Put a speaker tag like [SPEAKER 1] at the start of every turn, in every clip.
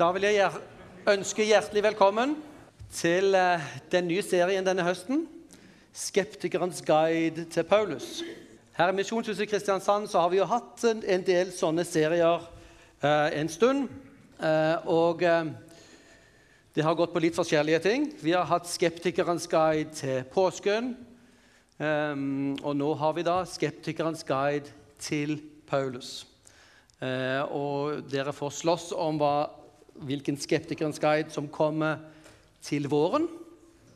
[SPEAKER 1] Da vil jeg ønske hjertelig velkommen til eh, den nye serien denne høsten. 'Skeptikerens guide til Paulus'. Her i Misjonshuset Kristiansand så har vi jo hatt en, del sånne serier eh, en stund. Eh, og eh, det har gått på litt forskjellige ting. Vi har hatt 'Skeptikerens guide til påsken'. Ehm, og nå har vi da 'Skeptikerens guide til Paulus'. Eh, og dere får slåss om hva, hvilken skeptikerens guide som kommer til våren.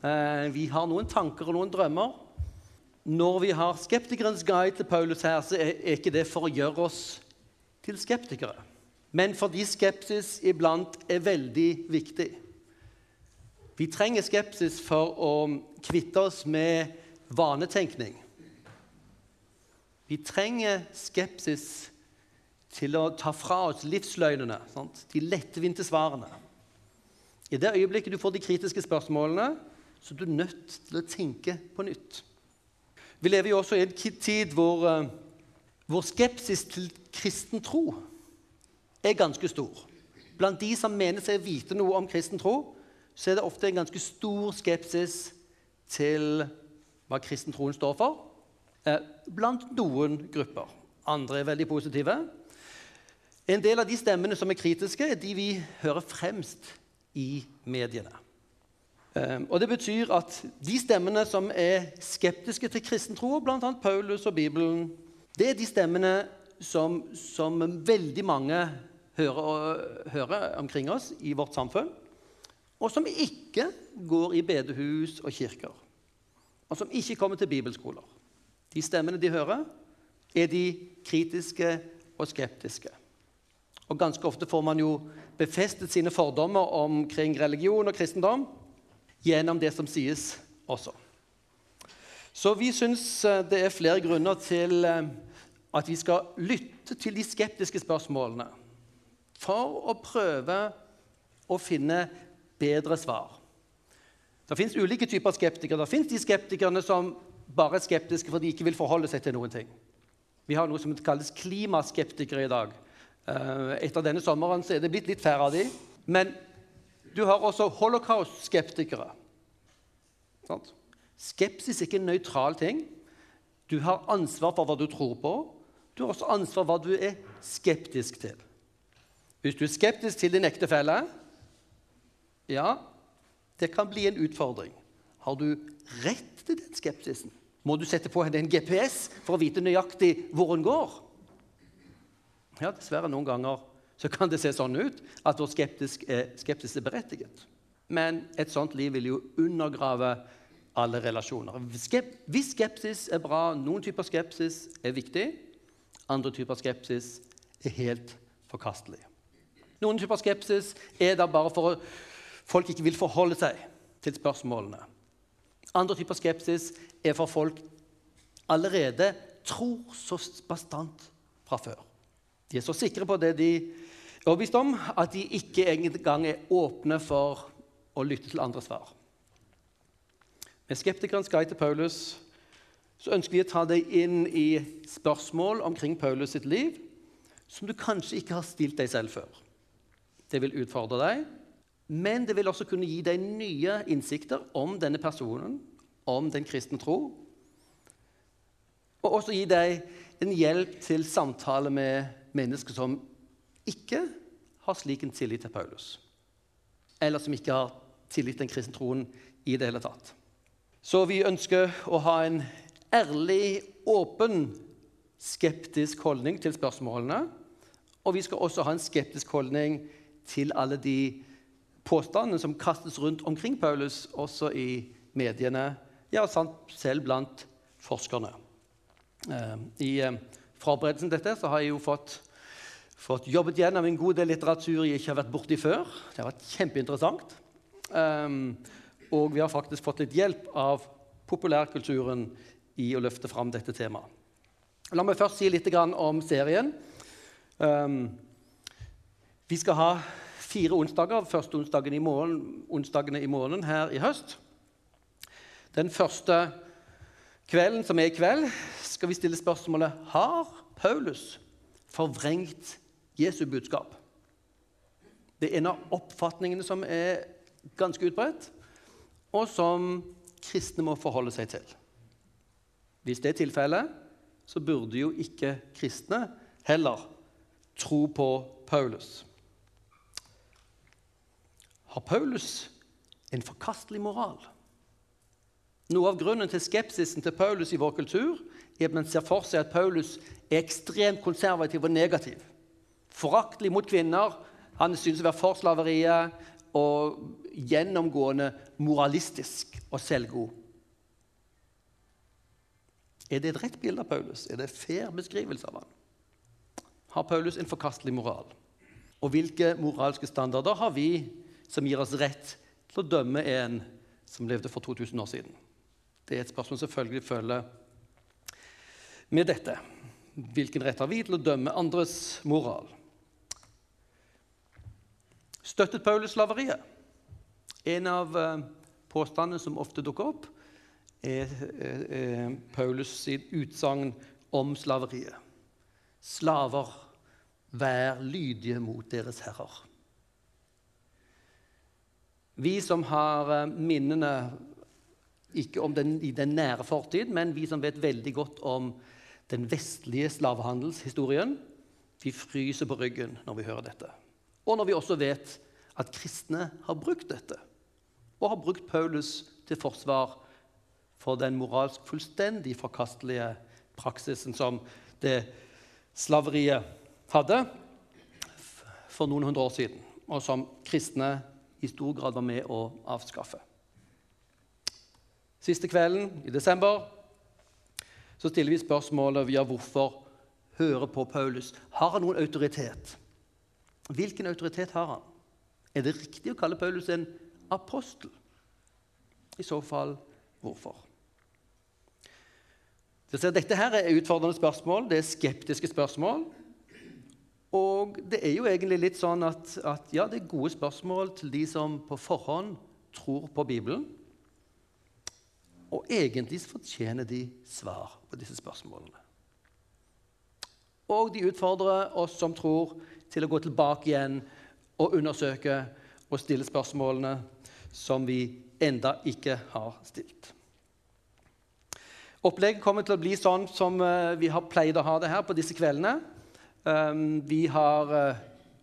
[SPEAKER 1] Eh, vi har noen tanker og noen drømmer. Når vi har skeptikerens guide til Paulus her, så er, ikke det for å gjøre oss til skeptikere, men fordi skepsis iblant er veldig viktig. Vi trenger skepsis for å kvitte oss med vanetenkning. Vi trenger skepsis til å ta fra oss livsløgnene, sant? de lettvinte svarene. I det øyeblikket du får de kritiske spørsmålene, så er du nødt til å tenke på nytt. Vi lever jo også i en tid hvor, vår hvor skepsis til kristen tro er ganske stor. Blant de som mener seg å vite noe om kristen tro, så er det ofte en ganske stor skepsis til hva kristentroen står for. Eh, blant noen grupper. Andre er veldig positive. En del av de stemmene som er kritiske, er de vi hører fremst i mediene. Eh, og Det betyr at de stemmene som er skeptiske til kristen tro, bl.a. Paulus og Bibelen, det er de stemmene som, som veldig mange hører, hører omkring oss i vårt samfunn, og som ikke går i bedehus og kirker, og som ikke kommer til bibelskoler. De stemmene de hører, er de kritiske og skeptiske. Og Ganske ofte får man jo befestet sine fordommer omkring religion og kristendom gjennom det som sies også. Så vi syns det er flere grunner til at vi skal lytte til de skeptiske spørsmålene for å prøve å finne bedre svar. Det fins ulike typer skeptikere. Det fins de skeptikerne som bare er skeptiske fordi de ikke vil forholde seg til noen ting. Vi har noe som kalles klimaskeptikere i dag. Eh, etter denne sommeren så er det blitt litt færre av de. Men du har også holocaust-skeptikere. Skepsis er ikke en nøytral ting. Du har ansvar for hva du tror på. Du har også ansvar for hva du er skeptisk til. Hvis du er skeptisk til din ektefelle, ja, det kan bli en utfordring. Har du rett til den skepsisen? Må du sette på henne en GPS for å vite nøyaktig hvor hun går? Ja, dessverre, noen ganger så kan det se sånn ut at vår skeptisk er, skepsis er berettiget. Men et sånt liv vil jo undergrave alle relasjoner. Hvis skepsis er bra, noen typer skepsis er viktig, andre typer skepsis er helt forkastelig. Noen typer skepsis er der bare for at folk ikke vil forholde seg til spørsmålene. Andre typer skepsis er for folk allerede tror så bastant fra før. De er så sikre på det de er overbevist om, at de ikke engang er åpne for å lytte til andre svar. Med skeptikerens guide til Paulus så ønsker vi å ta deg inn i spørsmål omkring Paulus sitt liv som du kanskje ikke har stilt deg selv før. Det vil utfordre deg, men det vil også kunne gi deg nye innsikter om denne personen, om den kristne tro, og også gi deg en hjelp til samtale med mennesker som ikke har slik en tillit til Paulus, eller som ikke har tillit til den kristne troen i det hele tatt. Så vi ønsker å ha en ærlig, åpen, skeptisk holdning til spørsmålene. Og vi skal også ha en skeptisk holdning til alle de påstandene som kastes rundt omkring Paulus, også i mediene, ja, selv blant forskerne. Eh, I eh, forberedelsen til dette har jeg jo fått, fått jobbet gjennom en god del litteratur jeg ikke har vært borti før. Det har vært kjempeinteressant. Um, og vi har faktisk fått litt hjelp av populærkulturen i å løfte fram dette temaet. La meg først si litt om serien. Um, vi skal ha fire onsdager. Første onsdagen i morgen, onsdagene i måneden her i høst. Den første kvelden, som er i kveld, skal vi stille spørsmålet Har Paulus forvrengt Jesu budskap? Det er en av oppfatningene som er ganske utbredt, og som kristne må forholde seg til. Hvis det er tilfellet, så burde jo ikke kristne heller tro på Paulus. Har Paulus en forkastelig moral? Noe av grunnen til skepsisen til Paulus i vår kultur er at man ser for seg at Paulus er ekstremt konservativ og negativ. Foraktelig mot kvinner. Han synes å være for slaveriet og gjennomgående moralistisk og selvgod. Er det et rett bilde av Paulus? Er det en fair beskrivelse av han? Har Paulus en forkastelig moral? Og hvilke moralske standarder har vi som gir oss rett til å dømme en som levde for 2000 år siden? Det er et spørsmål selvfølgelig følger med dette. Hvilken rett har vi til å dømme andres moral? Støttet Paulus slaveriet? En av eh, påstandene som ofte dukker opp, er eh, Paulus sitt utsagn om slaveriet. Slaver, vær lydige mot deres herrer. Vi som har eh, minnene ikke om den, i den nære fortid, men vi som vet veldig godt om den vestlige slavehandelshistorien, vi fryser på ryggen når vi hører dette. Og når vi også vet at kristne har brukt dette, og har brukt Paulus til forsvar for den moralsk fullstendig forkastelige praksisen som det slaveriet hadde for noen hundre år siden, og som kristne i stor grad var med å avskaffe. Siste kvelden i desember så stiller vi spørsmålet via hvorfor høre på Paulus. Har han noen autoritet? Hvilken autoritet har han? Er det riktig å kalle Paulus en apostel? I så fall hvorfor? Dette her er utfordrende spørsmål, det er skeptiske spørsmål. Og det er jo egentlig litt sånn at, at ja, det er gode spørsmål til de som på forhånd tror på Bibelen. Og egentlig fortjener de svar på disse spørsmålene. Og de utfordrer oss som tror, til å gå tilbake igjen og undersøke og stille spørsmålene som vi enda ikke har stilt. Opplegget kommer til å bli sånn som eh, vi har pleid å ha det her på disse kveldene. Ehm, vi har eh,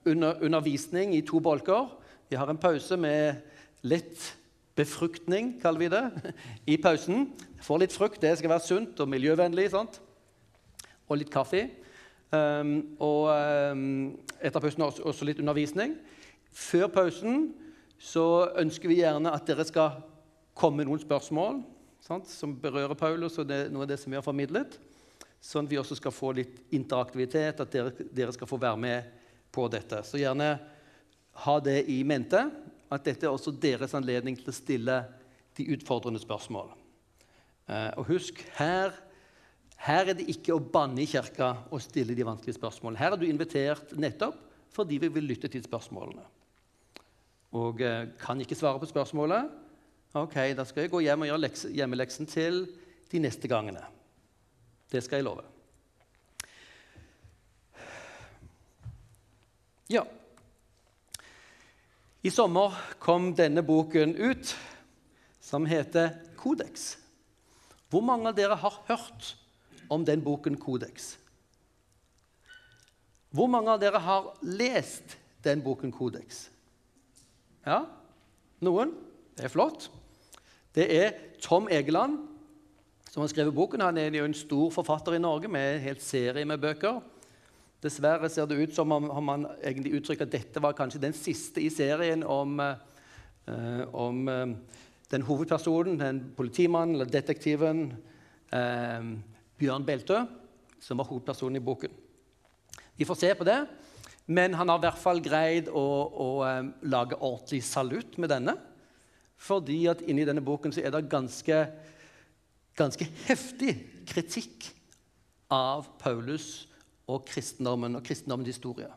[SPEAKER 1] undervisning i to bolker. Vi har en pause med litt befruktning, kaller vi det, i pausen. Får litt frukt, det skal være sunt og miljøvennlig. Sant? Og litt kaffe. Um, og um, etter pausen også litt undervisning. Før pausen så ønsker vi gjerne at dere skal komme med noen spørsmål sant, som berører Paulus og det, noe av det som vi har formidlet. Sånn at vi også skal få litt interaktivitet, at dere, dere skal få være med på dette. Så gjerne ha det i mente, at dette er også deres anledning til å stille de utfordrende spørsmål. Uh, og husk, her her er det ikke å banne i kirka og stille de vanskelige spørsmålene. Her er du invitert nettopp fordi vi vil lytte til spørsmålene. Og eh, kan ikke svare på spørsmålet, ok, da skal jeg gå hjem og gjøre hjemmeleksen til de neste gangene. Det skal jeg love. Ja. I sommer kom denne boken ut, som heter Kodeks. Hvor mange av dere har hørt om den boken Kodeks. Hvor mange av dere har lest den boken Kodeks? Ja, noen? Det er flott. Det er Tom Egeland som har skrevet boken. Han er jo en stor forfatter i Norge med en hel serie med bøker. Dessverre ser det ut som om han egentlig uttrykker at dette var kanskje den siste i serien om, eh, om uh, den hovedpersonen, den politimannen eller detektiven. Uh, Bjørn Beltø, som var hovedpersonen i boken. Vi får se på det, men han har i hvert fall greid å, å um, lage ordentlig salutt med denne. Fordi at inni denne boken så er det ganske, ganske heftig kritikk av Paulus og kristendommen og kristendommens historie.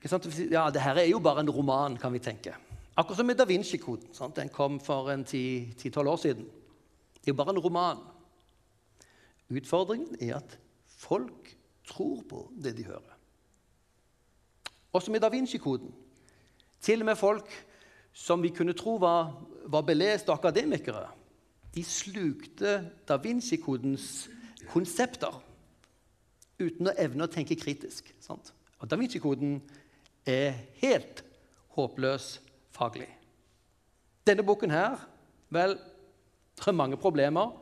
[SPEAKER 1] Ja, det her er jo bare en roman, kan vi tenke. Akkurat som med Da Vinci-koden. Den kom for en 10-12 år siden. Det er jo bare en roman. Utfordringen er at folk tror på det de hører. Også med Da Vinci-koden. Til og med folk som vi kunne tro var, var beleste akademikere, de slukte da Vinci-kodens konsepter uten å evne å tenke kritisk. Sant? Og Da Vinci-koden er helt håpløs faglig. Denne boken her vel, det er mange problemer,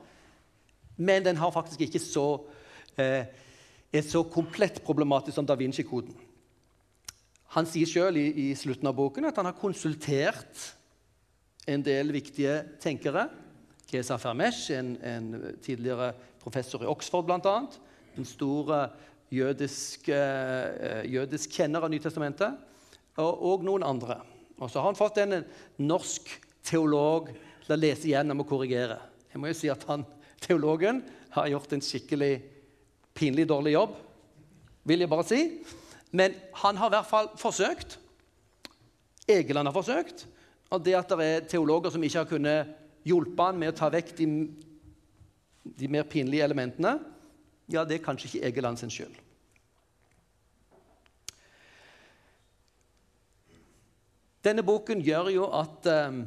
[SPEAKER 1] men den har faktisk ikke så, eh, er så komplett problematisk som Da Vinci-koden. Han sier sjøl i, i, slutten av boken at han har konsultert en del viktige tenkere. Kesa Fermesh, en, en tidligere professor i Oxford bl.a. En stor jødisk, eh, jødisk kjenner av Nytestamentet. Og, og noen andre. Og så har han fått en norsk teolog til å lese igjennom og korrigere. Jeg må jo si at han, Teologen har gjort en skikkelig pinlig dårlig jobb, vil jeg bare si. Men han har i hvert fall forsøkt. Egeland har forsøkt. Og det at det er teologer som ikke har kunnet hjelpe han med å ta vekk de, de mer pinlige elementene, ja, det er kanskje ikke Egeland sin skyld. Denne boken gjør jo at um,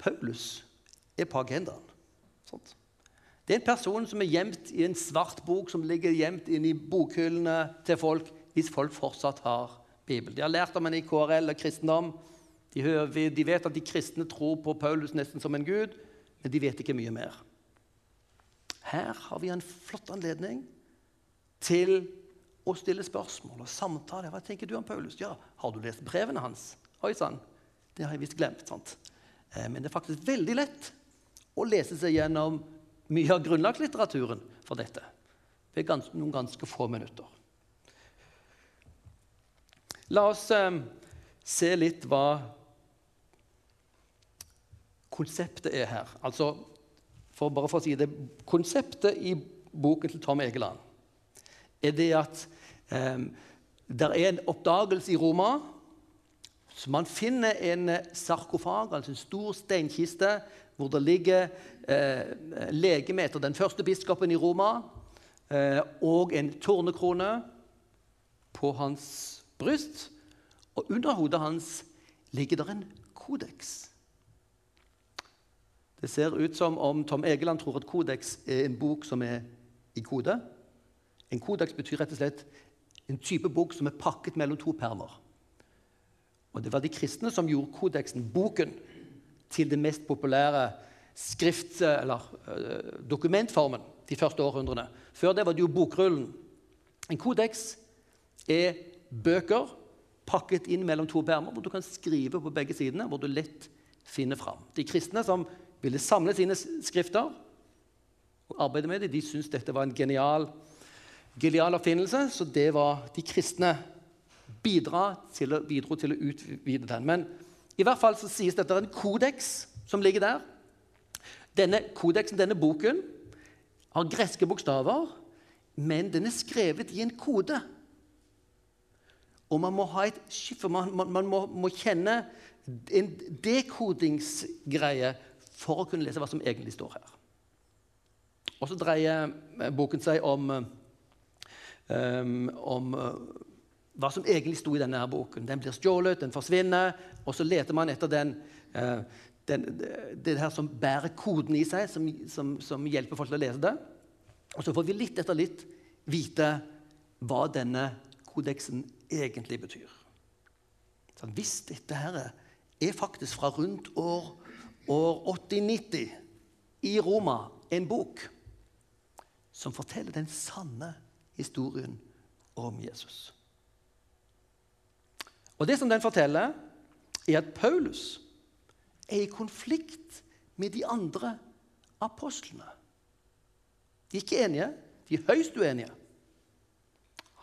[SPEAKER 1] Paulus er på agendaen. Sånt. Det er en person som er gjemt i en svart bok som ligger gjemt inni bokhyllene til folk hvis folk fortsatt har Bibel. De har lært om den i KRL og kristendom. De, hører, de, vet at de kristne tror på Paulus nesten som en gud, men de vet ikke mye mer. Her har vi en flott anledning til å stille spørsmål og samtale. Hva tenker du om Paulus? Ja, Har du lest brevene hans? Oi sann, det har jeg visst glemt. sant? Eh, men det er faktisk veldig lett å lese seg gjennom mye av grunnlagslitteraturen for dette gans noen ganske få minutter. La oss eh, se litt hva konseptet er her. Altså, for bare for å si det, Konseptet i boken til Tom Egeland er det at eh, det er en oppdagelse i Roma. Så man finner en sarkofag, altså en stor steinkiste, hvor det ligger eh, legeme etter den første biskopen i Roma eh, og en tornekrone på hans bryst. Og under hodet hans ligger det en kodeks. Det ser ut som om Tom Egeland tror at kodeks er en bok som er i kode. En kodeks betyr rett og slett en type bok som er pakket mellom to permer. Og Det var de kristne som gjorde kodeksen, boken, til det mest populære skrift, eller uh, dokumentformen de første århundrene. Før det var det jo bokrullen. En kodeks er bøker pakket inn mellom to permer, hvor du kan skrive på begge sidene, hvor du lett finner fram. De kristne som ville samle sine skrifter og arbeide med dem, de syntes dette var en genial, genial oppfinnelse, så det var de kristne bidra til å, bidro til å utvide den. Men i hvert fall så sies dette er en kodeks som ligger der. Denne kodeksen, denne boken, har greske bokstaver, men den er skrevet i en kode. Og man må ha et skiffer, man, man, man må, må, kjenne en dekodingsgreie for å kunne lese hva som egentlig står her. Og så dreier boken seg om, um, om hva som egentlig sto i denne her boken. Den blir stjålet, den forsvinner, og så leter man etter den, uh, den, det her som bærer koden i seg, som, som, som, hjelper folk til å lese det. Og så får vi litt etter litt vite hva denne kodeksen egentlig betyr. Så hvis dette her er faktisk fra rundt år, år 80-90 i Roma, en bok som forteller den sanne historien om Jesus. Og Det som den forteller, er at Paulus er i konflikt med de andre apostlene. De er ikke enige, de er høyst uenige.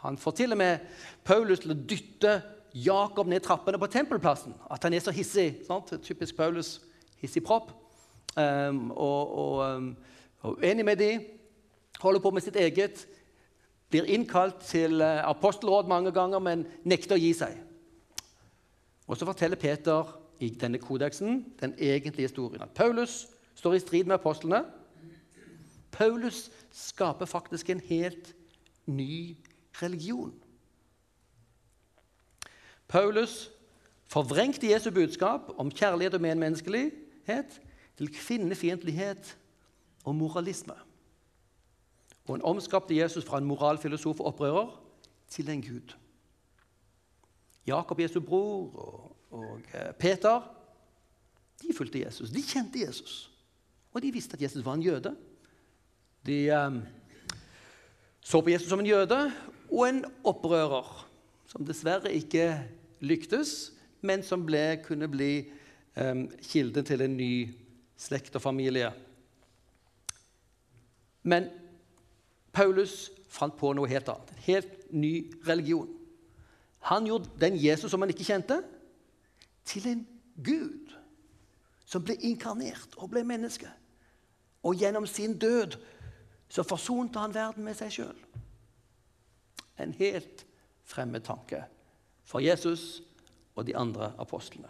[SPEAKER 1] Han får til og med Paulus til å dytte Jakob ned trappene på tempelplassen. At han er så hissig. Sant? Typisk Paulus. Hissig propp. Um, og, og, um, og, uenig med de, holder på med sitt eget. Blir innkalt til uh, apostelråd mange ganger, men nekter å gi seg. Og så forteller Peter i denne kodeksen den egentlige historien. At Paulus står i strid med apostlene. Paulus skaper faktisk en helt ny religion. Paulus forvrengte Jesu budskap om kjærlighet og medmenneskelighet til kvinnefiendtlighet og moralisme. Og en omskapte Jesus fra en moralfilosof og opprører til en gud. Jakob, Jesu bror, og, og eh, Peter de fulgte Jesus. De kjente Jesus. Og de visste at Jesus var en jøde. De um, så på Jesus som en jøde og en opprører, som dessverre ikke lyktes, men som ble, kunne bli um, kilden til en ny slekt og familie. Men Paulus fant på noe helt annet. En helt ny religion. Han gjorde den Jesus som han ikke kjente, til en gud som ble inkarnert og ble menneske. Og gjennom sin død så forsonte han verden med seg sjøl. En helt fremmed tanke for Jesus og de andre apostlene.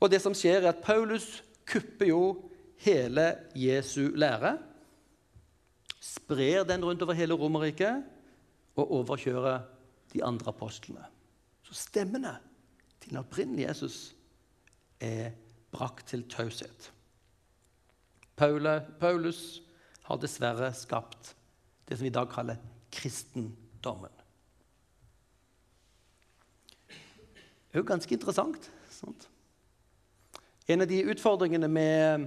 [SPEAKER 1] Og det som skjer, er at Paulus kupper jo hele Jesu lære. Sprer den rundt over hele Romerriket og overkjører de andre apostlene. Så stemmene til den opprinnelige Jesus er brakt til taushet. Paulus har dessverre skapt det som vi i dag kaller kristendommen. Det er jo ganske interessant. Sant? En av de utfordringene med,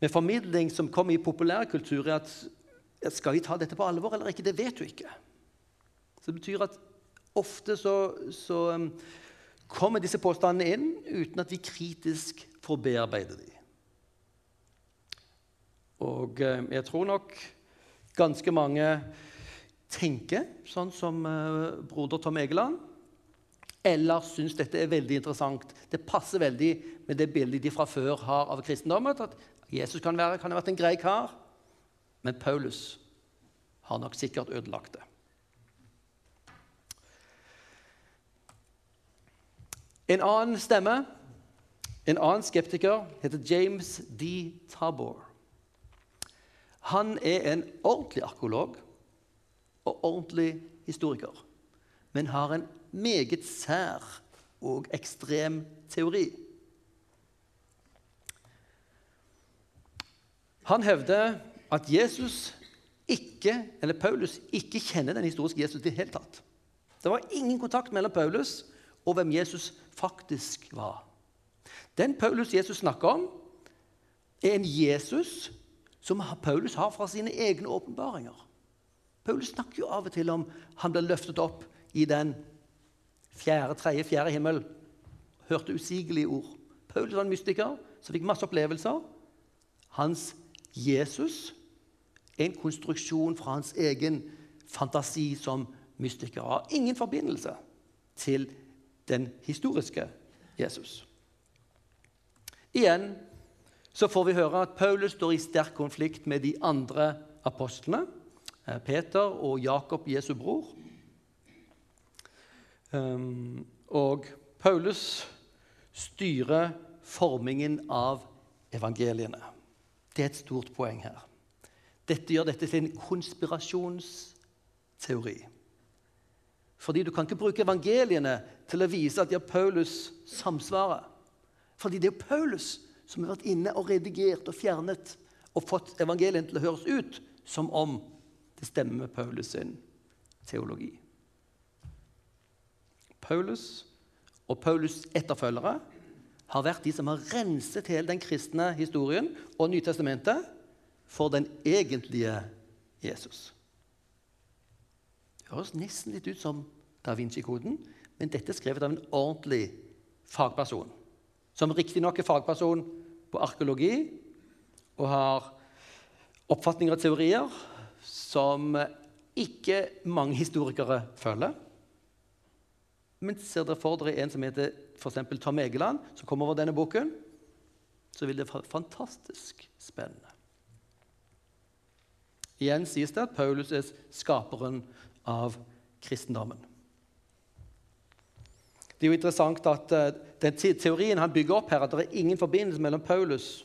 [SPEAKER 1] med formidling som kommer i populærkultur, er at skal vi ta dette på alvor eller ikke? Det vet du ikke. Så Det betyr at ofte så, så um, kommer disse påstandene inn uten at vi kritisk får bearbeide dem. Og eh, jeg tror nok ganske mange tenker sånn som eh, broder Tom Egeland. Eller syns dette er veldig interessant. Det passer veldig med det bildet de fra før har av kristendommen. At Jesus kan, være, kan ha vært en grei kar, men Paulus har nok sikkert ødelagt det. En annen stemme, en annen skeptiker, heter James D. Tabor. Han er en ordentlig arkeolog og ordentlig historiker, men har en meget sær og ekstrem teori. Han hevder at Jesus ikke, eller Paulus ikke kjenner den historiske Jesus i det hele tatt. Det var ingen kontakt mellom Paulus og hvem Jesus faktisk var. Den Paulus Jesus snakker om, er en Jesus som Paulus har fra sine egne åpenbaringer. Paulus snakker jo av og til om han ble løftet opp i den fjerde, tredje, fjerde himmel. Hørte usigelige ord. Paulus var en mystiker som fikk masse opplevelser. Hans Jesus er en konstruksjon fra hans egen fantasi som mystiker. Har ingen forbindelse til den historiske Jesus. Igjen så får vi høre at Paulus står i sterk konflikt med de andre apostlene. Eh, Peter og Jakob, Jesu bror. Ehm, og Paulus styrer formingen av evangeliene. Det er et stort poeng her. Dette gjør dette til en konspirasjonsteori. Fordi du kan ikke bruke evangeliene til å vise at de har Paulus samsvarer. Fordi det er Paulus som har vært inne og redigert og fjernet og fått evangelien til å høres ut som om det stemmer med Paulus sin teologi. Paulus og Paulus' etterfølgere har vært de som har renset hele den kristne historien og Nytestamentet for den egentlige Jesus. Det høres nesten litt ut som Da Vinci-koden, men dette er skrevet av en ordentlig fagperson som riktignok er fagperson på arkeologi og har oppfatninger og teorier som ikke mange historikere følger. Men ser dere for dere en som heter for Tom Egeland, som kommer over denne boken, så vil det være fantastisk spennende. Igjen sies det at Paulus er skaperen av kristendommen. Det er jo interessant at uh, den teorien han bygger opp her, at det er ingen forbindelse mellom Paulus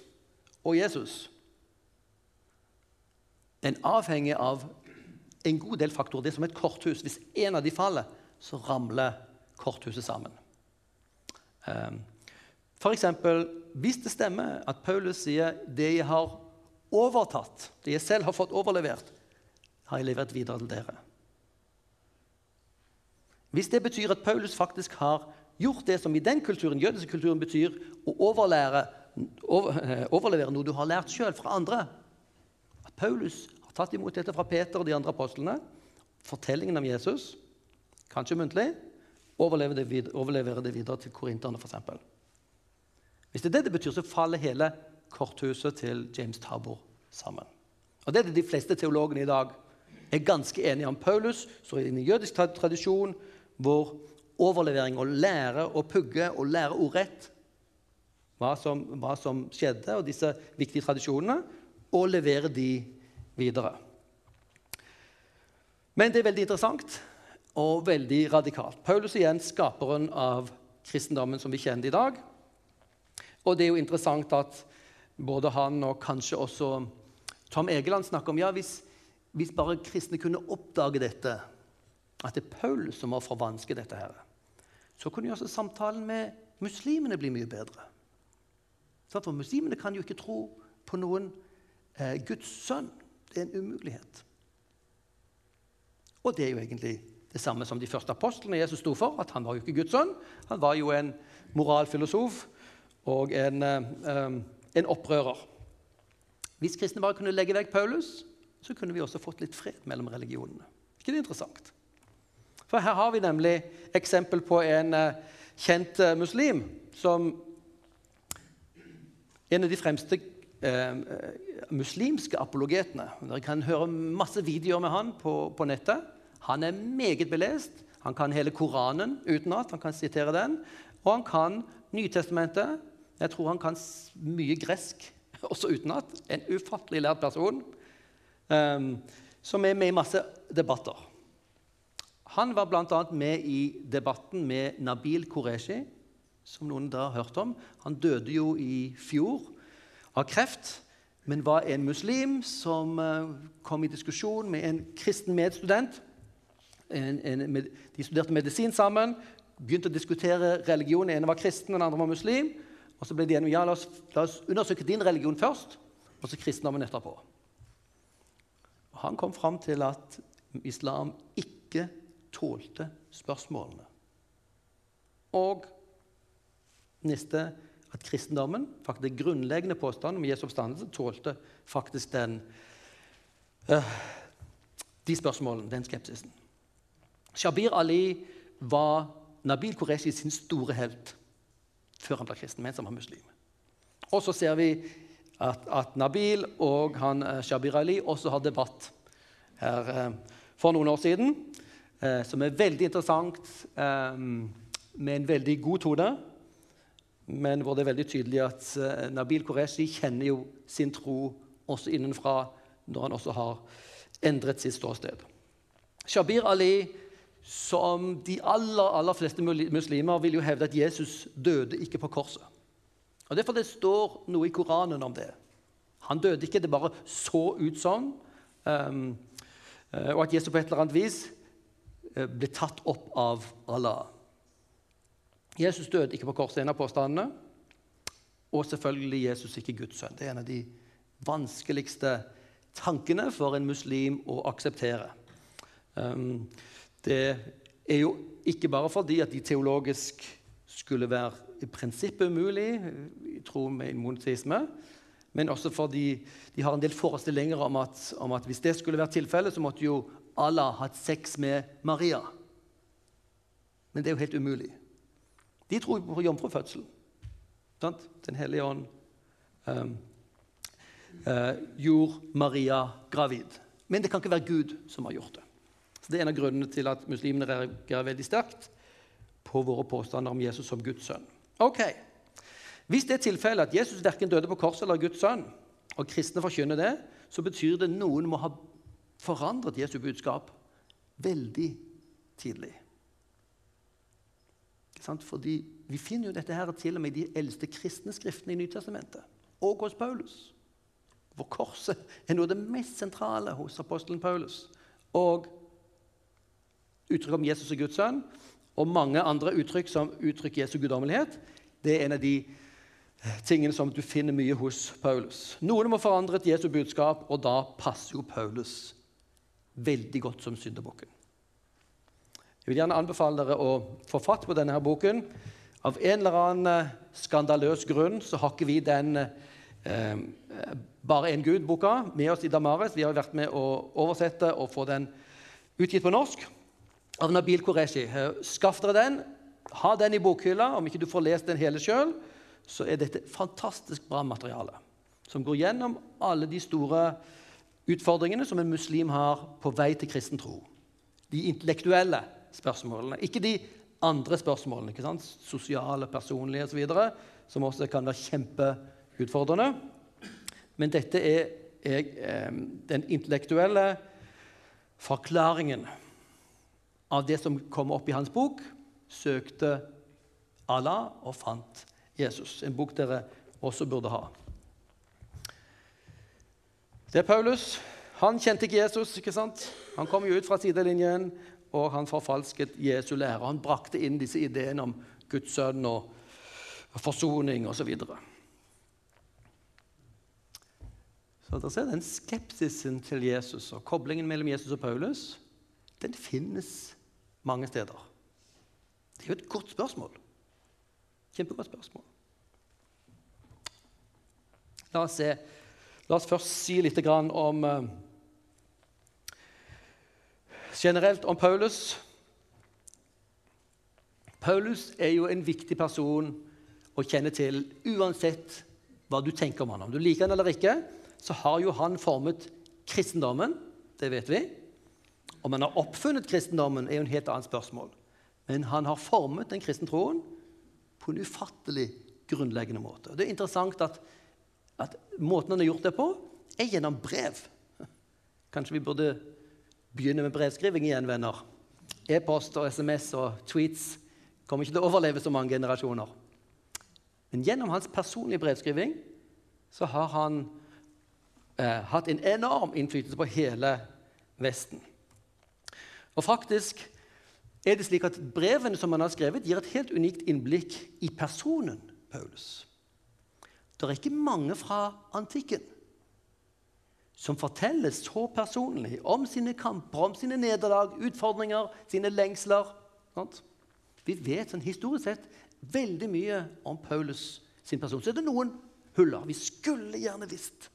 [SPEAKER 1] og Jesus, den avhenger av en god del faktorer. Det er som et korthus. Hvis en av de faller, så ramler korthuset sammen. F.eks. hvis det stemmer at Paulus sier 'det jeg har overtatt', det jeg selv har fått overlevert, har jeg levert videre til dere. Hvis det betyr at Paulus faktisk har gjort det som i den kulturen, jødiske kulturen betyr å over, eh, overlevere noe du har lært sjøl fra andre At Paulus har tatt imot dette fra Peter og de andre apostlene, fortellingen om Jesus, kanskje muntlig, overlevere det, videre, overleverer det videre til korinterne f.eks. Hvis det er det det betyr, så faller hele korthuset til James Tabor sammen. Og Det er det de fleste teologene i dag er ganske enige om. Paulus står i en jødisk tradisjon hvor overlevering å lære å pugge og lære ordrett hva som, hva som skjedde, og disse viktige tradisjonene, og levere de videre. Men det er veldig interessant og veldig radikalt. Paulus er igjen skaperen av kristendommen som vi kjenner i dag. Og det er jo interessant at både han og kanskje også Tom Egeland snakker om ja, hvis, hvis bare kristne kunne oppdage dette, at det er Paulus som har forvansket dette her, så kunne jo også samtalen med muslimene bli mye bedre. For muslimene kan jo ikke tro på noen eh, Guds sønn. Det er en umulighet. Og det er jo egentlig det samme som de første apostlene Jesus sto for. at Han var jo ikke Guds sønn. Han var jo en moralfilosof og en, eh, en opprører. Hvis kristne bare kunne legge vekk Paulus, så kunne vi også fått litt fred mellom religionene. ikke det interessant? For her har vi nemlig eksempel på en uh, kjent uh, muslim som En av de fremste eh, muslimske apologetene. Dere kan høre masse videoer med han på, på, nettet. Han er meget belest. Han kan hele Koranen utenat. Han kan sitere den. Og han kan Nytestamentet. Jeg tror han kan mye gresk også utenat. En ufattelig lært person um, som er med i masse debatter. Han var bl.a. med i debatten med Nabil Qureshi, som noen da har hørt om. Han døde jo i fjor av kreft, men var en muslim som eh, kom i diskusjon med en kristen medstudent. En, en, med, de studerte medisin sammen, begynte å diskutere religion. Den ene var kristen, den andre var muslim. Og så ble de enige ja, la oss, la oss undersøke din religion først, og så kristendommen etterpå. Og han kom fram til at islam ikke tålte spørsmålene. Og neste at kristendommen, faktisk den grunnleggende påstanden om Jesu oppstandelse, tålte faktisk den, uh, de spørsmålene, den skepsisen. Shabir Ali var Nabil Qureshi sin store helt før han ble kristen, mens han var muslim. Og så ser vi at, at Nabil og han, uh, Shabir Ali også har debatt her uh, for noen år siden eh, som er veldig interessant, eh, med en veldig god tone. Men hvor det er veldig tydelig at eh, Nabil Qureshi kjenner jo sin tro også innenfra, når han også har endret sitt ståsted. Shabir Ali, som de aller, aller fleste muslimer, vil jo hevde at Jesus døde ikke på korset. Og Derfor det står noe i Koranen om det. Han døde ikke, det bare så ut sånn. Um, og at Jesus på et eller annet vis ble tatt opp av Allah. Jesus døde ikke på korset, en av påstandene. Og selvfølgelig Jesus ikke Guds sønn. Det er en av de vanskeligste tankene for en muslim å akseptere. Um, det er jo ikke bare fordi at de teologisk skulle være i prinsippet umulig i tro med monoteisme, men også fordi de har en del forestillinger om at, om at hvis det skulle være tilfellet, så måtte jo Allah hatt sex med Maria. Men det er jo helt umulig. De tror på jomfrufødsel. Den hellige ånd um, gjorde Maria gravid. Men det kan ikke være Gud som har gjort det. Så Det er en av grunnene til at muslimene reagerer veldig sterkt på våre påstander om Jesus som Guds sønn. Ok, Hvis det er tilfellet at Jesus verken døde på korset eller Guds sønn, og kristne forkynner det, så betyr det noen må ha forandret Jesu budskap veldig tidlig. Fordi Vi finner jo dette her til og med i de eldste kristne skriftene i Nytestamentet, og hos Paulus. Hvor korset er noe av det mest sentrale hos apostelen Paulus. Og uttrykket om Jesus og Guds sønn, og mange andre uttrykk som uttrykker Jesu guddommelighet, det er en av de tingene som du finner mye hos Paulus. Noen må forandre et Jesu budskap, og da passer jo Paulus veldig godt som syndebukken. Jeg vil gjerne anbefale dere å få fatt på denne her boken. Av en eller annen eh, skandaløs grunn så har ikke vi den eh, Bare en Gud-boka med oss i Damaris. Vi har vært med å oversette og få den utgitt på norsk av Nabil Qureshi. Eh, skaff dere den. Ha den i bokhylla. Om ikke du får lest den hele sjøl, så er dette fantastisk bra materiale som går gjennom alle de store utfordringene som en muslim har på vei til kristen tro. De intellektuelle spørsmålene. Ikke de andre spørsmålene. ikke sant? Sosiale, personlige osv. Som også kan være kjempeutfordrende. Men dette er, er eh, den intellektuelle forklaringen av det som kom opp i hans bok. Søkte Allah og fant Jesus. En bok dere også burde ha. Det er Paulus. Han kjente ikke Jesus. ikke sant? Han kom jo ut fra sidelinjen og han forfalsket Jesu lære. Han brakte inn disse ideene om Guds sønn og forsoning osv. Så, videre. så dere ser den skepsisen til Jesus og koblingen mellom Jesus og Paulus den finnes mange steder. Det er jo et godt spørsmål. Kjempegodt spørsmål. La oss, se. La oss først si litt om eh, generelt om Paulus. Paulus er jo en viktig person å kjenne til uansett hva du tenker om han. Om du liker han eller ikke, så har jo han formet kristendommen. Det vet vi. Om han har oppfunnet kristendommen, er jo en helt annet spørsmål. Men han har formet den kristne troen på en ufattelig grunnleggende måte. Det er interessant at, at måten han har gjort det på, er gjennom brev. Kanskje vi burde begynne med brevskriving igjen, venner. E-post og SMS og tweets kommer ikke til å overleve så mange generasjoner. Men gjennom hans personlige brevskriving så har han eh, hatt en enorm innflytelse på hele Vesten. Og faktisk er det slik at Brevene som han har skrevet, gir et helt unikt innblikk i personen Paulus. Det er ikke mange fra antikken som forteller så personlig om sine kamper, om sine nederlag, utfordringer, sine lengsler. Sant? Vi vet sånn historisk sett veldig mye om Paulus sin person. Så er det noen huller. Vi skulle gjerne visst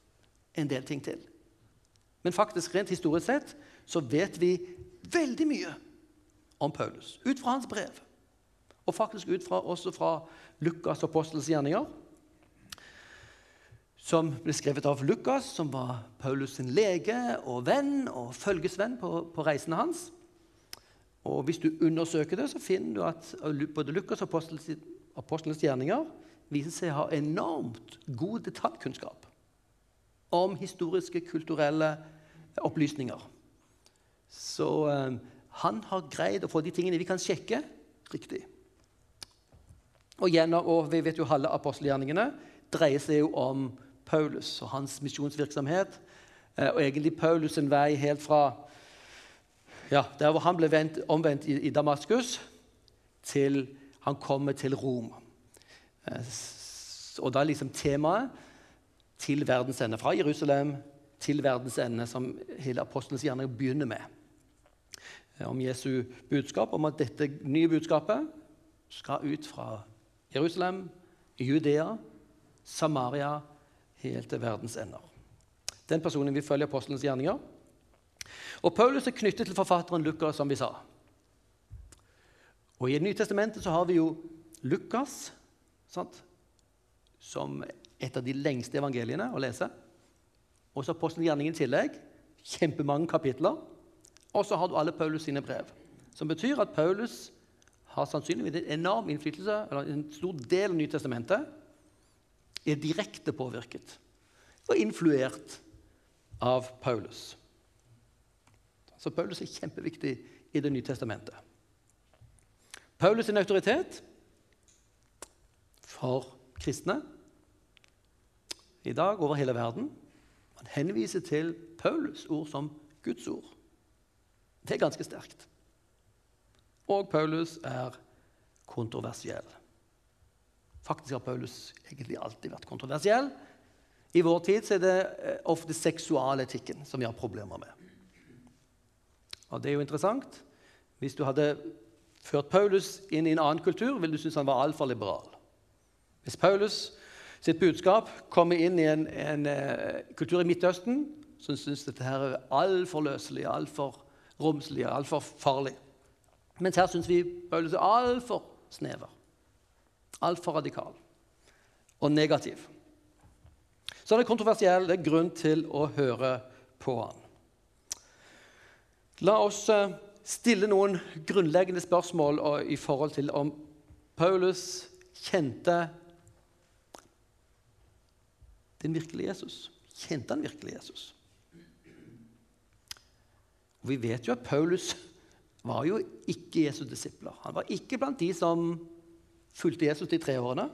[SPEAKER 1] en del ting til. Men faktisk rent historisk sett så vet vi veldig mye om Paulus ut fra hans brev. Og faktisk ut fra, også fra Lukas' apostels gjerninger som ble skrevet av Lukas, som var Paulus' sin lege og venn og følgesvenn på, på reisene hans. Og Hvis du undersøker det, så finner du at både Lukas og apostlenes gjerninger viser seg å ha enormt god detaljkunnskap om historiske, kulturelle opplysninger. Så eh, han har greid å få de tingene vi kan sjekke, riktig. Og, gjennom, og vi vet jo alle apostelgjerningene dreier seg jo om Paulus og hans misjonsvirksomhet. Eh, og egentlig Paulus' en vei helt fra ja, der hvor han ble vendt, omvendt i, i, Damaskus, til han kommer til Rom. Eh, og da er liksom temaet til verdens ende. Fra Jerusalem til verdens ende, som hele apostelens gjerning begynner med. Eh, om Jesu budskap, om at dette nye budskapet skal ut fra Jerusalem, Judea, Samaria helt til verdens ender. Den personen vil følge apostelens gjerninger. Og Paulus er knyttet til forfatteren Lukas, som vi sa. Og I Det nye testamentet så har vi jo Lukas sant? som et av de lengste evangeliene å lese. Og så apostelens gjerning i tillegg. Kjempemange kapitler. Og så har du alle Paulus sine brev. Som betyr at Paulus har sannsynligvis en enorm innflytelse, eller en stor del av Nytestamentet er direkte påvirket og influert av Paulus. Så Paulus er kjempeviktig i Det nye testamentet. Paulus' sin autoritet for kristne i dag over hele verden Han henviser til Paulus' ord som Guds ord. Det er ganske sterkt. Og Paulus er kontroversiell. Faktisk har Paulus egentlig alltid vært kontroversiell. I vår tid er det eh, ofte seksualetikken som vi har problemer med. Og det er jo interessant. Hvis du hadde ført Paulus inn i en annen kultur, ville du synes han var altfor liberal. Hvis Paulus sitt budskap kommer inn i en, en uh, kultur i Midtøsten som syns dette her er altfor løselig, altfor romslig, altfor farlig. Mens her syns vi Paulus er altfor snever, altfor radikal og negativ. Så han er kontroversiell. Det er grunn til å høre på han. La oss uh, stille noen grunnleggende spørsmål i forhold til om Paulus kjente den virkelige Jesus. Kjente han virkelig Jesus? Og Vi vet jo at Paulus var jo ikke Jesu disipler. Han var ikke blant de som fulgte Jesus de tre årene.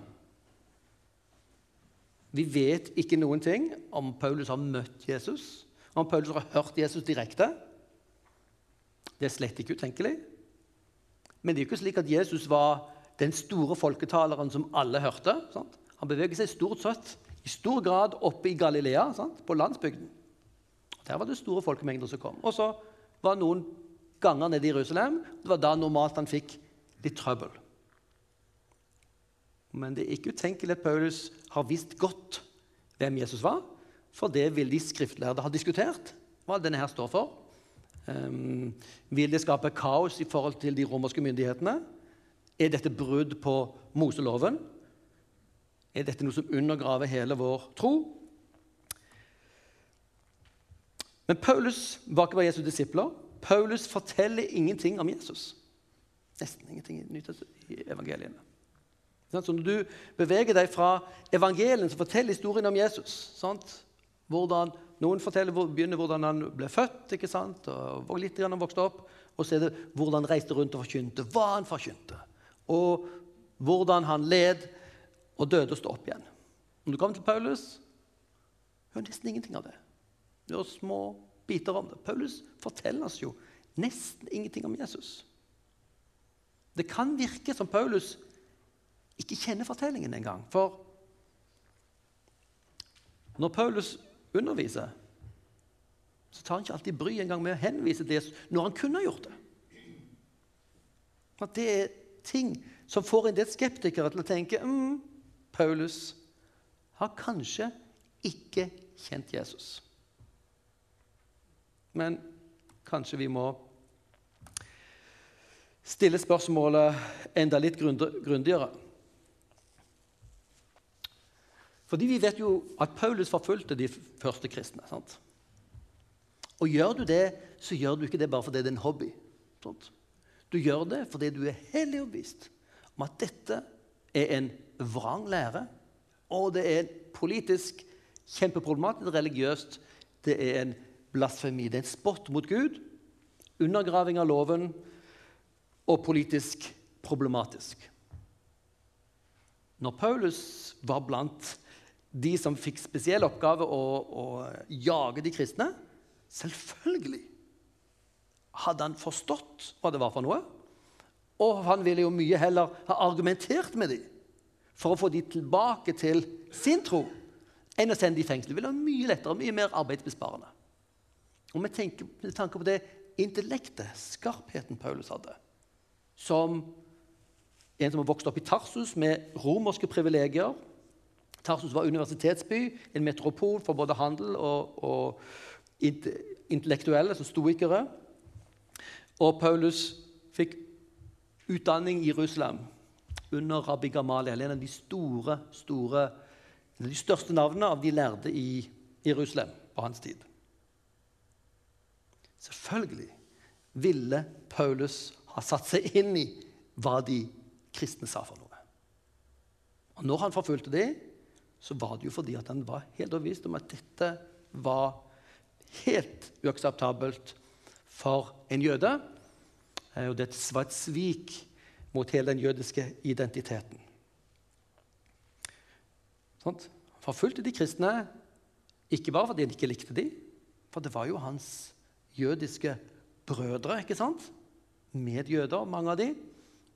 [SPEAKER 1] Vi vet ikke noen ting om Paulus har møtt Jesus, om Paulus har hørt Jesus direkte. Det er slett ikke utenkelig. Men det er jo ikke slik at Jesus var den store folketaleren som alle hørte. Sant? Han beveger seg stort sett i stor grad oppe i Galilea, sant? på landsbygden. Der var det store folkemengder som kom. Og så var noen ganger nede i Jerusalem. Det var da normalt han fikk litt trøbbel. Men det er ikke utenkelig at Paulus har visst godt hvem Jesus var. For det vil de skriftlærde ha diskutert, hva denne her står for. Um, vil det skape kaos i forhold til de romerske myndighetene? Er dette brudd på Moseloven? Er dette noe som undergraver hele vår tro? Men Paulus var ikke bare Jesu disipler. Paulus forteller ingenting om Jesus. Nesten ingenting i evangeliene. Så når du beveger deg fra evangelien, som forteller historien om Jesus. Sant? Hvordan noen forteller, begynner hvordan han ble født, ikke sant? og litt han vokste opp. Og så er det hvordan han reiste rundt og forkynte, hva han forkynte. Og hvordan han led og døde og sto opp igjen. Når du kommer til Paulus, hører nesten ingenting av det. Det er små biter om det. Paulus forteller oss jo nesten ingenting om Jesus. Det kan virke som Paulus ikke kjenner fortellingen engang. For når Paulus underviser, så tar han ikke alltid bry engang med å henvise det når han kunne gjort det. At det er ting som får en del skeptikere til å tenke mm, Paulus har kanskje ikke kjent Jesus. Men kanskje vi må stille spørsmålet enda litt grundigere. Fordi vi vet jo at Paulus forfulgte de første kristne. sant? Og gjør du det, så gjør du ikke det bare fordi det er en hobby. Sant? Du gjør det fordi du er hellig overbevist om at dette er en vrang lære, og det er politisk kjempeproblematisk, religiøst. Det er en blasfemi. Det er en spott mot Gud, undergraving av loven og politisk problematisk. Når Paulus var blant de som fikk spesiell oppgave å, å jage de kristne Selvfølgelig hadde han forstått hva det var for noe. Og han ville jo mye heller ha argumentert med dem for å få dem tilbake til sin tro enn å sende dem i fengsel. Det ville være mye lettere og mye mer arbeidsbesparende. Og med, tenker, med tanke på det intellektet, skarpheten Paulus hadde, som en som har vokst opp i Tarsus med romerske privilegier Tarsus var universitetsby, en metropol for både handel og, og intellektuelle, som stoikere. Og Paulus fikk utdanning i Jerusalem under rabbi Gamaliel, en av de store, store, en av de største navnene av de lærde i Jerusalem på hans tid. Selvfølgelig ville Paulus ha satt seg inn i hva de kristne sa for noe. Og når han forfulgte dem, så var det jo fordi at han var helt overbevist om at dette var helt uakseptabelt for en jøde. Eh, og det var et svik mot hele den jødiske identiteten. Sånn? Forfulgte de kristne ikke bare fordi han ikke likte dem, for det var jo hans jødiske brødre. ikke sant? medjøder, mange av de.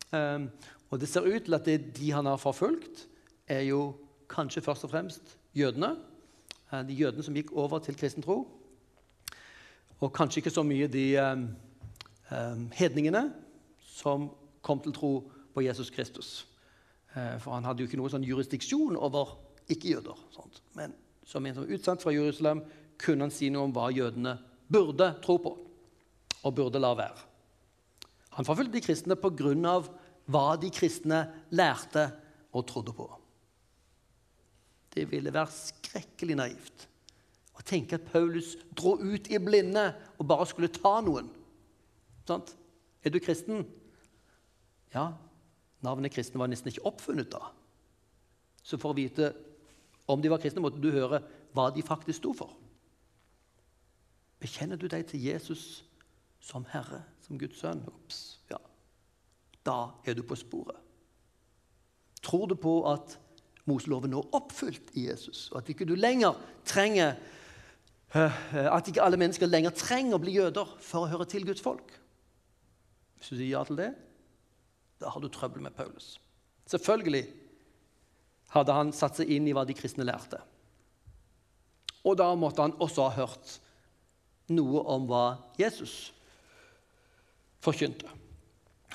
[SPEAKER 1] Um, og det ser ut til at det de han har forfulgt, er jo kanskje først og fremst jødene. Uh, de jødene som gikk over til kristen tro. Og kanskje ikke så mye de um, um, hedningene som kom til tro på Jesus Kristus. For han hadde jo ikke noen sånn jurisdiksjon over ikke-jøder. Men som en som var utsendt fra Jerusalem, kunne han si noe om hva jødene burde tro på og burde la være. Han forfulgte de kristne pga. hva de kristne lærte og trodde på. Det ville være skrekkelig naivt å tenke at Paulus dro ut i blinde og bare skulle ta noen. Sant? Er du kristen? Ja, navnet kristen var nesten ikke oppfunnet da. Så for å vite om de var kristne, måtte du høre hva de faktisk sto for. Bekjenner du deg til Jesus som Herre, som Guds sønn? Ops, ja. Da er du på sporet. Tror du på at Moseloven nå oppfylt i Jesus, og at ikke trenger eh, at ikke alle mennesker lenger trenger å bli jøder for å høre til Guds folk? Hvis du sier ja til det, da har du trøbbel med Paulus. Selvfølgelig hadde han satt seg inn i hva de kristne lærte. Og da måtte han også ha hørt noe om hva Jesus forkynte.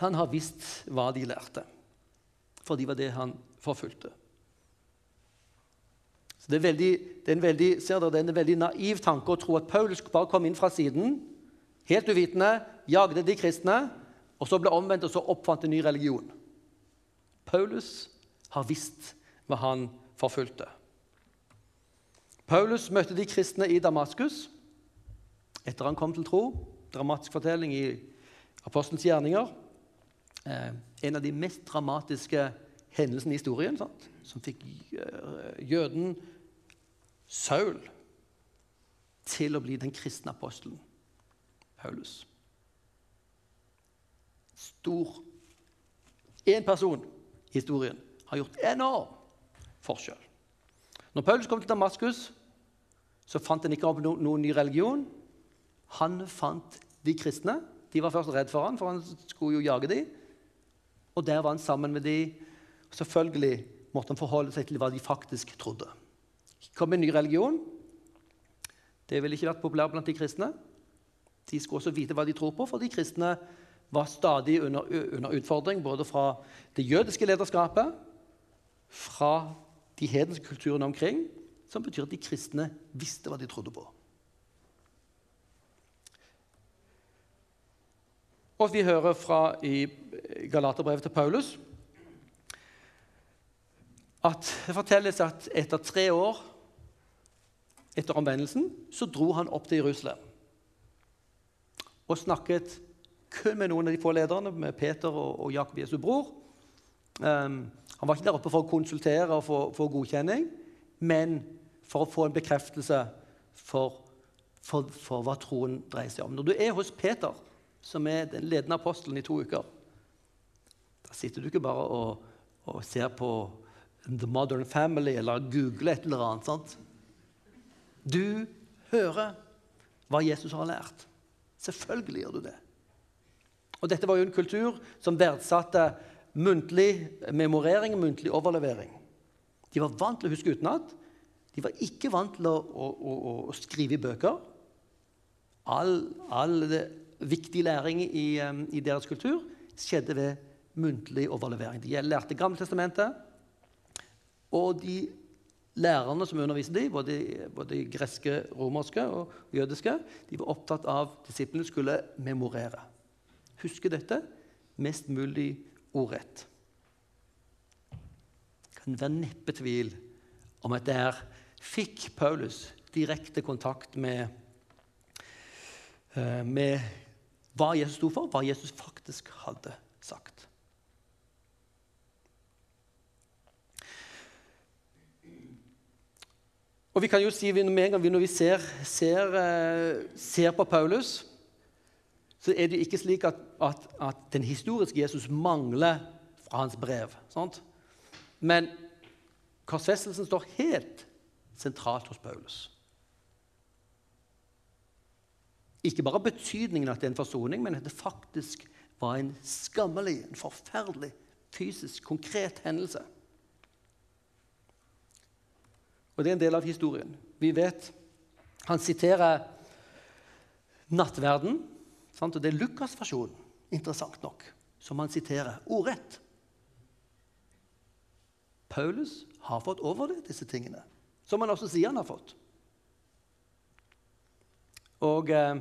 [SPEAKER 1] Han har visst hva de lærte, for det var det han forfulgte. Så det er, veldig, det, er veldig, dere, det er, en veldig, naiv tanke å tro at Paulus bare kom inn fra siden, helt uvitende, jagde de kristne, og så ble omvendt og så oppfant en ny religion. Paulus har visst hva han forfulgte. Paulus møtte de kristne i Damaskus etter han kom til tro. Dramatisk fortelling i Apostelens gjerninger. Eh, en av de mest dramatiske hendelsene i historien, sant? som fikk jøden Saul til å bli den kristne apostelen Paulus. Stor Én person i historien har gjort enorm forskjell. Når Paulus kom til Damaskus, så fant han ikke opp no noen ny religion. Han fant de kristne. De var først redd for han, for han skulle jo jage dem. Og der var han sammen med dem. Selvfølgelig måtte han forholde seg til hva de faktisk trodde. Kom en ny religion. Det ville ikke vært populært blant de kristne. De skulle også vite hva de tror på, for de kristne var stadig under, under utfordring både fra det jødiske lederskapet, fra de hedenske kulturene omkring, som betyr at de kristne visste hva de trodde på. Og vi hører fra i Galaterbrevet til Paulus at det fortelles at etter tre år etter omvendelsen så dro han opp til Jerusalem og snakket kun med noen av de få lederne, med Peter og, og Jakob Jesu bror. Um, han var ikke der oppe for å konsultere og få godkjenning, men for å få en bekreftelse for, for, for, hva troen dreier seg om. Når du er hos Peter, som er den ledende apostelen i to uker, da sitter du ikke bare og, og ser på The Modern Family eller googler et eller annet. sant? Du hører hva Jesus har lært. Selvfølgelig gjør du det. Og Dette var jo en kultur som verdsatte muntlig memorering, muntlig overlevering. De var vant til å huske utenat. De var ikke vant til å, å, å, å skrive i bøker. All, all viktig læring i, um, i, deres kultur skjedde ved muntlig overlevering. De lærte Gammeltestamentet, og de lærerne som underviste dem, både, både greske, romerske og jødiske, de var opptatt av at disiplene skulle memorere. Huske dette mest mulig ordrett. Det kan være neppe tvil om at der fikk Paulus direkte kontakt med, eh, med hva Jesus sto for, hva Jesus faktisk hadde sagt. Og vi kan jo si med en gang Når vi ser, ser, eh, ser på Paulus, så er det jo ikke slik at, at, at den historiske Jesus mangler fra hans brev. Sant? Men korsfestelsen står helt sentralt hos Paulus. Ikke bare betydningen at det er en forsoning, men at det faktisk var en skammelig, en forferdelig, fysisk, konkret hendelse. Og det er en del av historien. Vi vet Han siterer nattverden, sant? og det er Lukas-versjonen, interessant nok, som han siterer ordrett. Paulus har fått over det, disse tingene, som han også sier han har fått. Og eh,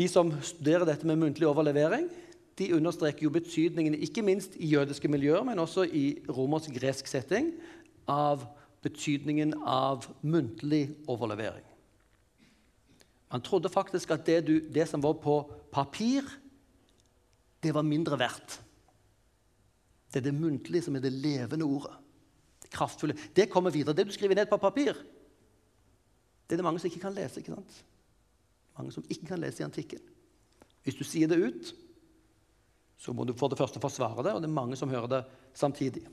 [SPEAKER 1] De som studerer dette med muntlig overlevering, de understreker jo betydningen ikke minst i jødiske miljøer, men også i romersk-gresk setting, av betydningen av muntlig overlevering. Man trodde faktisk at det, du, det som var på papir, det var mindre verdt. Det er det muntlige som er det levende ordet. Det kraftfulle. Det kommer videre. Det du skriver ned på papir, det er det mange som ikke kan lese. ikke sant? Mange som ikke kan lese i antikken. Hvis du sier det ut, så må du for det første forsvare det, og det er mange som hører det samtidig.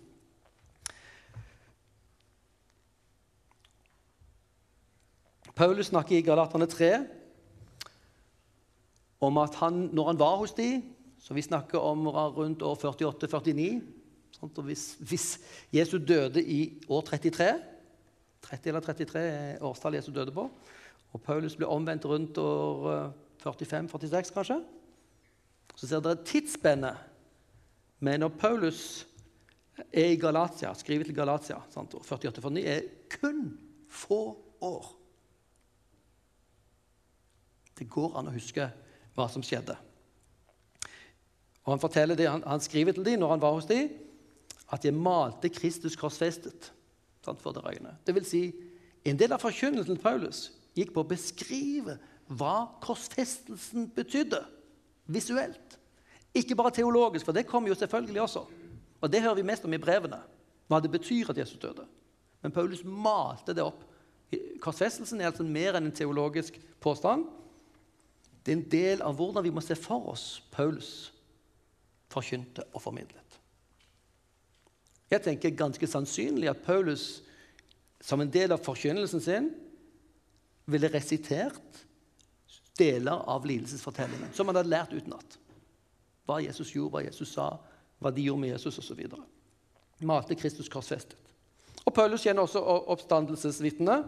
[SPEAKER 1] Paulus snakker i Galaterne 3 om at han, når han var hos de, så vi snakker om rundt år 48-49 hvis, hvis Jesus døde i år 33 30 eller 33 er årstallet Jesus døde på. Og Paulus ble omvendt rundt år 45-46, eh, kanskje. Så ser dere tidsspennet. Men når Paulus er i Galatia, skriver til Galatia, 48-49, er kun få år. Det går an å huske hva som skjedde. Og Han forteller det, han, han skriver til dem når han var hos dem, at jeg malte Kristus korsfestet sant, for dere øyne. Det vil si, en del av forkynnelsen til Paulus gikk på å beskrive hva korsfestelsen betydde visuelt. Ikke bare teologisk, for det kommer jo selvfølgelig også. Og det hører vi mest om i brevene, hva det betyr at Jesus døde. Men Paulus malte det opp. Korsfestelsen er altså mer enn en teologisk påstand. Det er en del av hvordan vi må se for oss Paulus forkynte og formidlet. Jeg tenker ganske sannsynlig at Paulus som en del av forkynnelsen sin ville resitert deler av lidelsesfortellingen som han hadde lært utenat. Hva Jesus gjorde, hva Jesus sa, hva de gjorde med Jesus osv. Malte Kristus korsfestet. Og Paulus kjenner også oppstandelsesvitnet.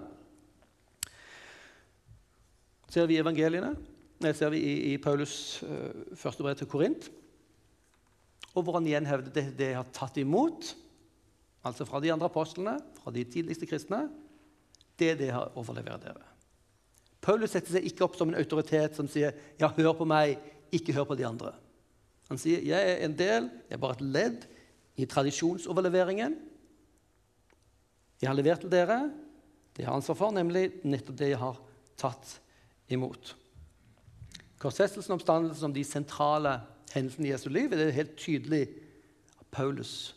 [SPEAKER 1] Ser vi evangeliene. Det ser vi i, i Paulus uh, første brev til Korint. Og hvor han igjen hevder det de har tatt imot, altså fra de andre apostlene, fra de tidligste kristne, det de har overlevert dere. Paulus setter seg ikke opp som en autoritet som sier 'ja, hør på meg, ikke hør på de andre'. Han sier 'jeg er en del, jeg er bare et ledd i tradisjonsoverleveringen'. Jeg har levert til dere det jeg har ansvar for, nemlig nettopp det jeg har tatt imot. Korsfestelsen og oppstandelsen som de sentrale hendelsene i Jesu liv er det helt tydelig at Paulus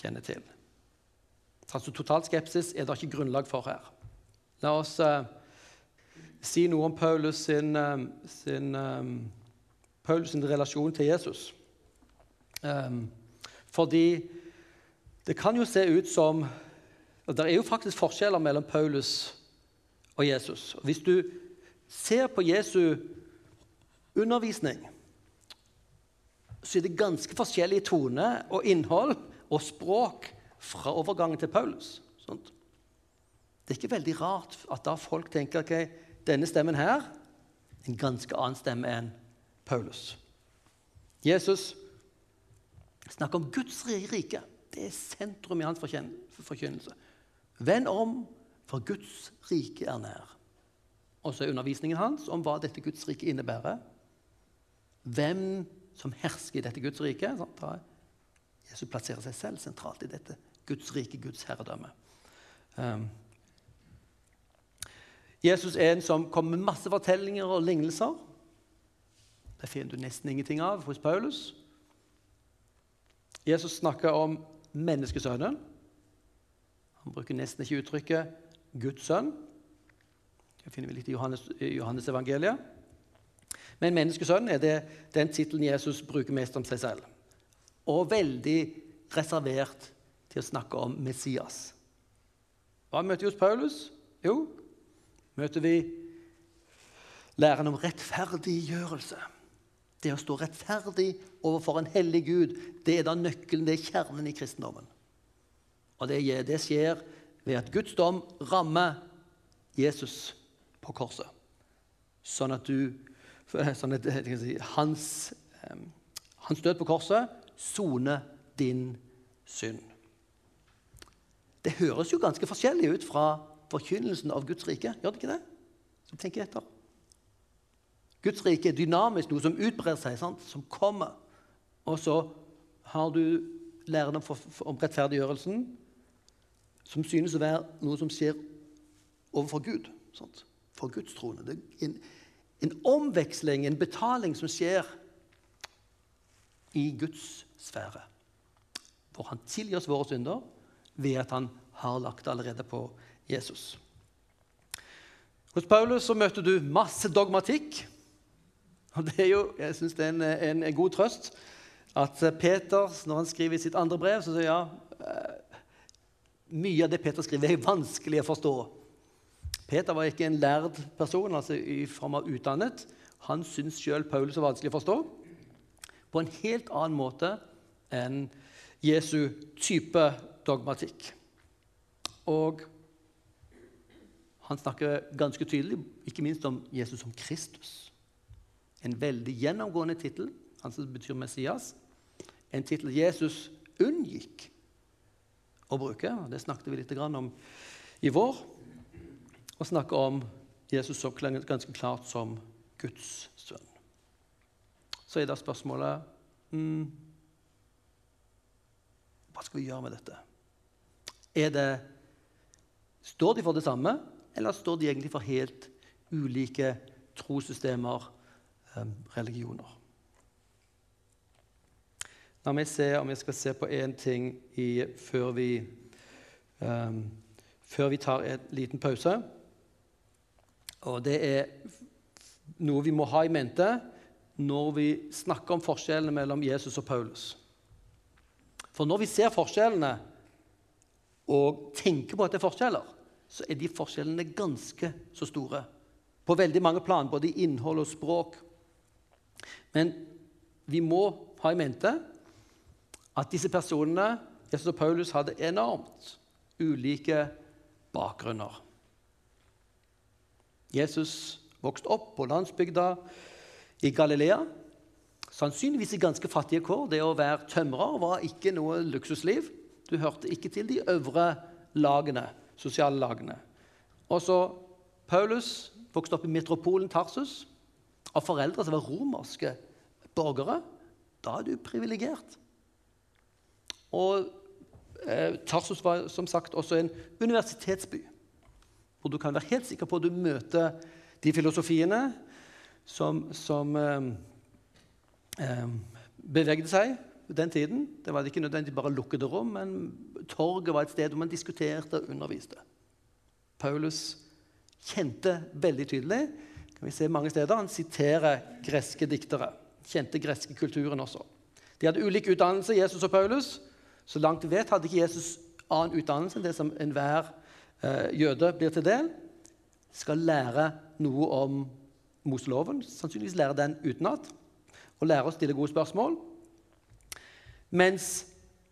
[SPEAKER 1] kjenner til. Altså Total skepsis er det ikke grunnlag for her. La oss uh, si noe om Paulus sin, um, sin, um, Paulus sin relasjon til Jesus. Um, fordi det kan jo se ut som og Det er jo faktisk forskjeller mellom Paulus og Jesus. Hvis du ser på Jesu undervisning, så er det ganske forskjellig tone og innhold og språk fra overgangen til Paulus. Sånt. Det er ikke veldig rart at da folk tenker ok, denne stemmen her en ganske annen stemme enn Paulus. Jesus snakker om Guds rike. Det er sentrum i hans forkynnelse. Vend om, for Guds rike er nær. Og så er undervisningen hans om hva dette Guds rike innebærer. Hvem som hersker i dette Guds rike. Sant? Jesus plasserer seg selv sentralt i dette Guds rike, Guds herredømme. Um, Jesus er en som kommer med masse fortellinger og lignelser. Det finner du nesten ingenting av hos Paulus. Jesus snakker om menneskesønnen. Han bruker nesten ikke uttrykket 'Guds sønn'. Det finner vi litt i Johannes, Johannes evangeliet. Men menneskesønn er det, den tittelen Jesus bruker mest om seg selv. Og veldig reservert til å snakke om Messias. Hva møter vi hos Paulus? Jo, møter vi læren om rettferdiggjørelse. Det å stå rettferdig overfor en hellig Gud, det er da nøkkelen, det er kjernen i kristendommen. Og det, det skjer ved at Guds dom rammer Jesus på korset. Sånn at du sånn at, si, hans, um, hans død på korset soner din synd. Det høres jo ganske forskjellig ut fra forkynnelsen av Guds rike. Gjør det ikke det? Så tenk etter. Guds rike er dynamisk, noe som utbrer seg, sant? som kommer. Og så har du læren om rettferdiggjørelsen, som synes å være noe som skjer overfor Gud. Sant? For Guds trone. Det er en, en omveksling, en betaling, som skjer i Guds sfære. Hvor han tilgir oss våre synder ved at han har lagt det allerede på Jesus. Hos Paulus så møter du masse dogmatikk. Og det er jo, Jeg syns det er en, en, en, god trøst at Peter, når han skriver i sitt andre brev, så sier ja, eh, mye av det Peter skriver, er vanskelig å forstå. Peter var ikke en lærd person, altså i form av utdannet. Han syntes sjøl Paulus var vanskelig å forstå. På en helt annen måte enn Jesu type dogmatikk. Og han snakker ganske tydelig ikke minst om Jesus som Kristus. En veldig gjennomgående tittel, han som betyr Messias. En tittel Jesus unngikk å bruke. Det snakket vi litt om i vår og snakker om Jesus som ganske klart som Guds sønn. Så er da spørsmålet mm, Hva skal vi gjøre med dette? Er det, står de for det samme, eller står de egentlig for helt ulike trossystemer, um, religioner? La meg se om jeg skal se på én ting i, før, vi, um, før vi tar en liten pause. Og det er noe vi må ha i mente når vi snakker om forskjellene mellom Jesus og Paulus. For når vi ser forskjellene og tenker på at det er forskjeller, så er de forskjellene ganske så store. På veldig mange plan, både i innhold og språk. Men vi må ha i mente at disse personene, Jesus og Paulus, hadde enormt ulike bakgrunner. Jesus vokste opp på landsbygda i Galilea. Sannsynligvis i ganske fattige kår. Det å være tømrer var ikke noe luksusliv. Du hørte ikke til de øvre lagene, sosiale lagene. Og så Paulus vokste opp i metropolen Tarsus av foreldre som var romerske borgere. Da er du privilegert. Og eh, Tarsus var som sagt også en universitetsby. Hvor du kan være helt sikker på at du møter de filosofiene som, som eh, eh, bevegde seg den tiden. Det var ikke nødvendig bare lukkede rom, men torget var et sted hvor man diskuterte og underviste. Paulus kjente veldig tydelig kan vi se mange steder, Han siterer greske diktere. Kjente greske kulturen også. De hadde ulik utdannelse, Jesus og Paulus. Så langt vi vet, hadde ikke Jesus annen utdannelse enn det som enhver jøde blir til del, skal lære noe om Moseloven. Sannsynligvis lære den utenat og lære å stille gode spørsmål. Mens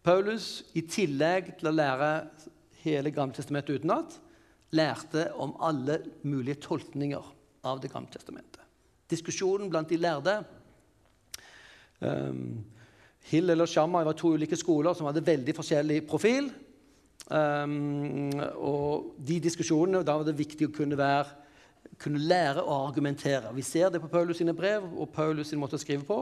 [SPEAKER 1] Paulus, i tillegg til å lære hele Gammeltestamentet utenat, lærte om alle mulige tolkninger av Det gamle testamentet. Diskusjonen blant de lærde um, Hillel og Shammai var to ulike skoler som hadde veldig forskjellig profil. Um, og de diskusjonene, og Da var det viktig å kunne, være, kunne, lære å argumentere. Vi ser det på Paulus sine brev og Paulus sin måte å skrive på.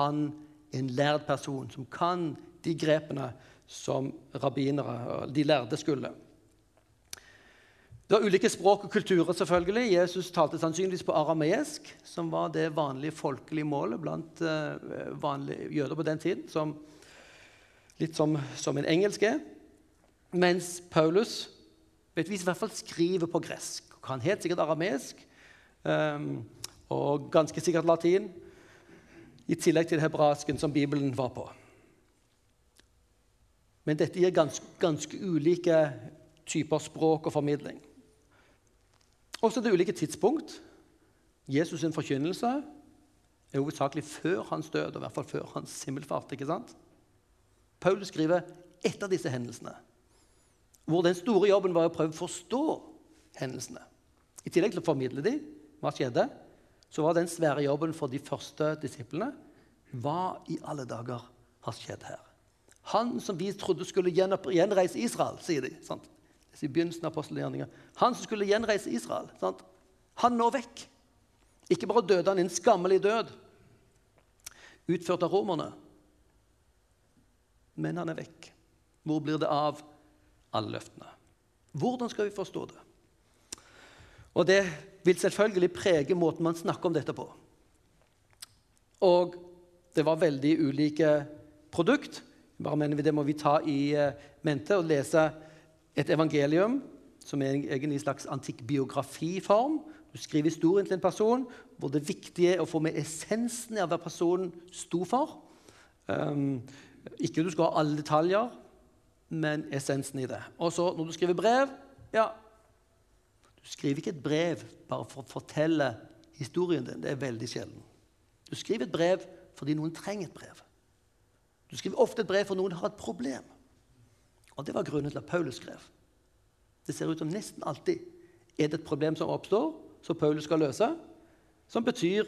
[SPEAKER 1] Han er en lærd person som kan de grepene som rabbinere, de lærde, skulle. Det var ulike språk og kulturer. selvfølgelig. Jesus talte sannsynligvis på arameisk, som var det vanlige folkelige målet blant uh, vanlige jøder på den tiden. Som, litt som, som en engelsk er. Mens Paulus vet vi i hvert fall skriver på gresk. Kan helt sikkert aramesk um, og ganske sikkert latin. I tillegg til hebraisken som Bibelen var på. Men dette gir ganske, ganske ulike typer språk og formidling. Også det ulike tidspunkt. Jesus' sin forkynnelse er hovedsakelig før hans død, og i hvert fall før hans himmelfart. ikke sant? Paulus skriver etter disse hendelsene, hvor den store jobben var å prøve å forstå hendelsene. I tillegg til å formidle dem, hva skjedde, så var den svære jobben for de første disiplene Hva i alle dager har skjedd her? Han som vi trodde skulle gjenreise Israel, sier de. sant? I begynnelsen av apostelgjerninga. Han som skulle gjenreise Israel. sant? Han nå vekk. Ikke bare døde han en skammelig død, utført av romerne, men han er vekk. Hvor blir det av alle løftene? Hvordan skal vi forstå det? Og det vil selvfølgelig prege måten man snakker om dette på. Og det var veldig ulike produkt. Bare mener vi Det må vi ta i eh, mente og lese et evangelium som er egentlig en slags antikk biografiform. Du skriver historien til en person hvor det viktige er å få med essensen av hva personen sto for. Um, ikke du skal ha alle detaljer, men essensen i det. Og så når du skriver brev ja, Du skriver ikke et brev bare for å fortelle historien din. Det er veldig sjelden. Du skriver et brev fordi noen trenger et brev. Du skriver ofte et brev for noen har et problem. Og Det var grunnen til at Paulus skrev. Det ser ut som nesten alltid er det et problem som oppstår, som Paulus skal løse, som betyr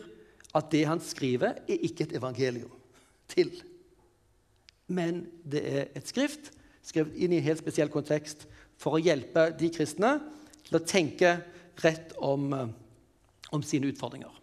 [SPEAKER 1] at det han skriver, er ikke et evangelium til. Men det er et skrift skrevet inn i en helt spesiell kontekst for å hjelpe de kristne til å tenke rett om, eh, om sine utfordringer.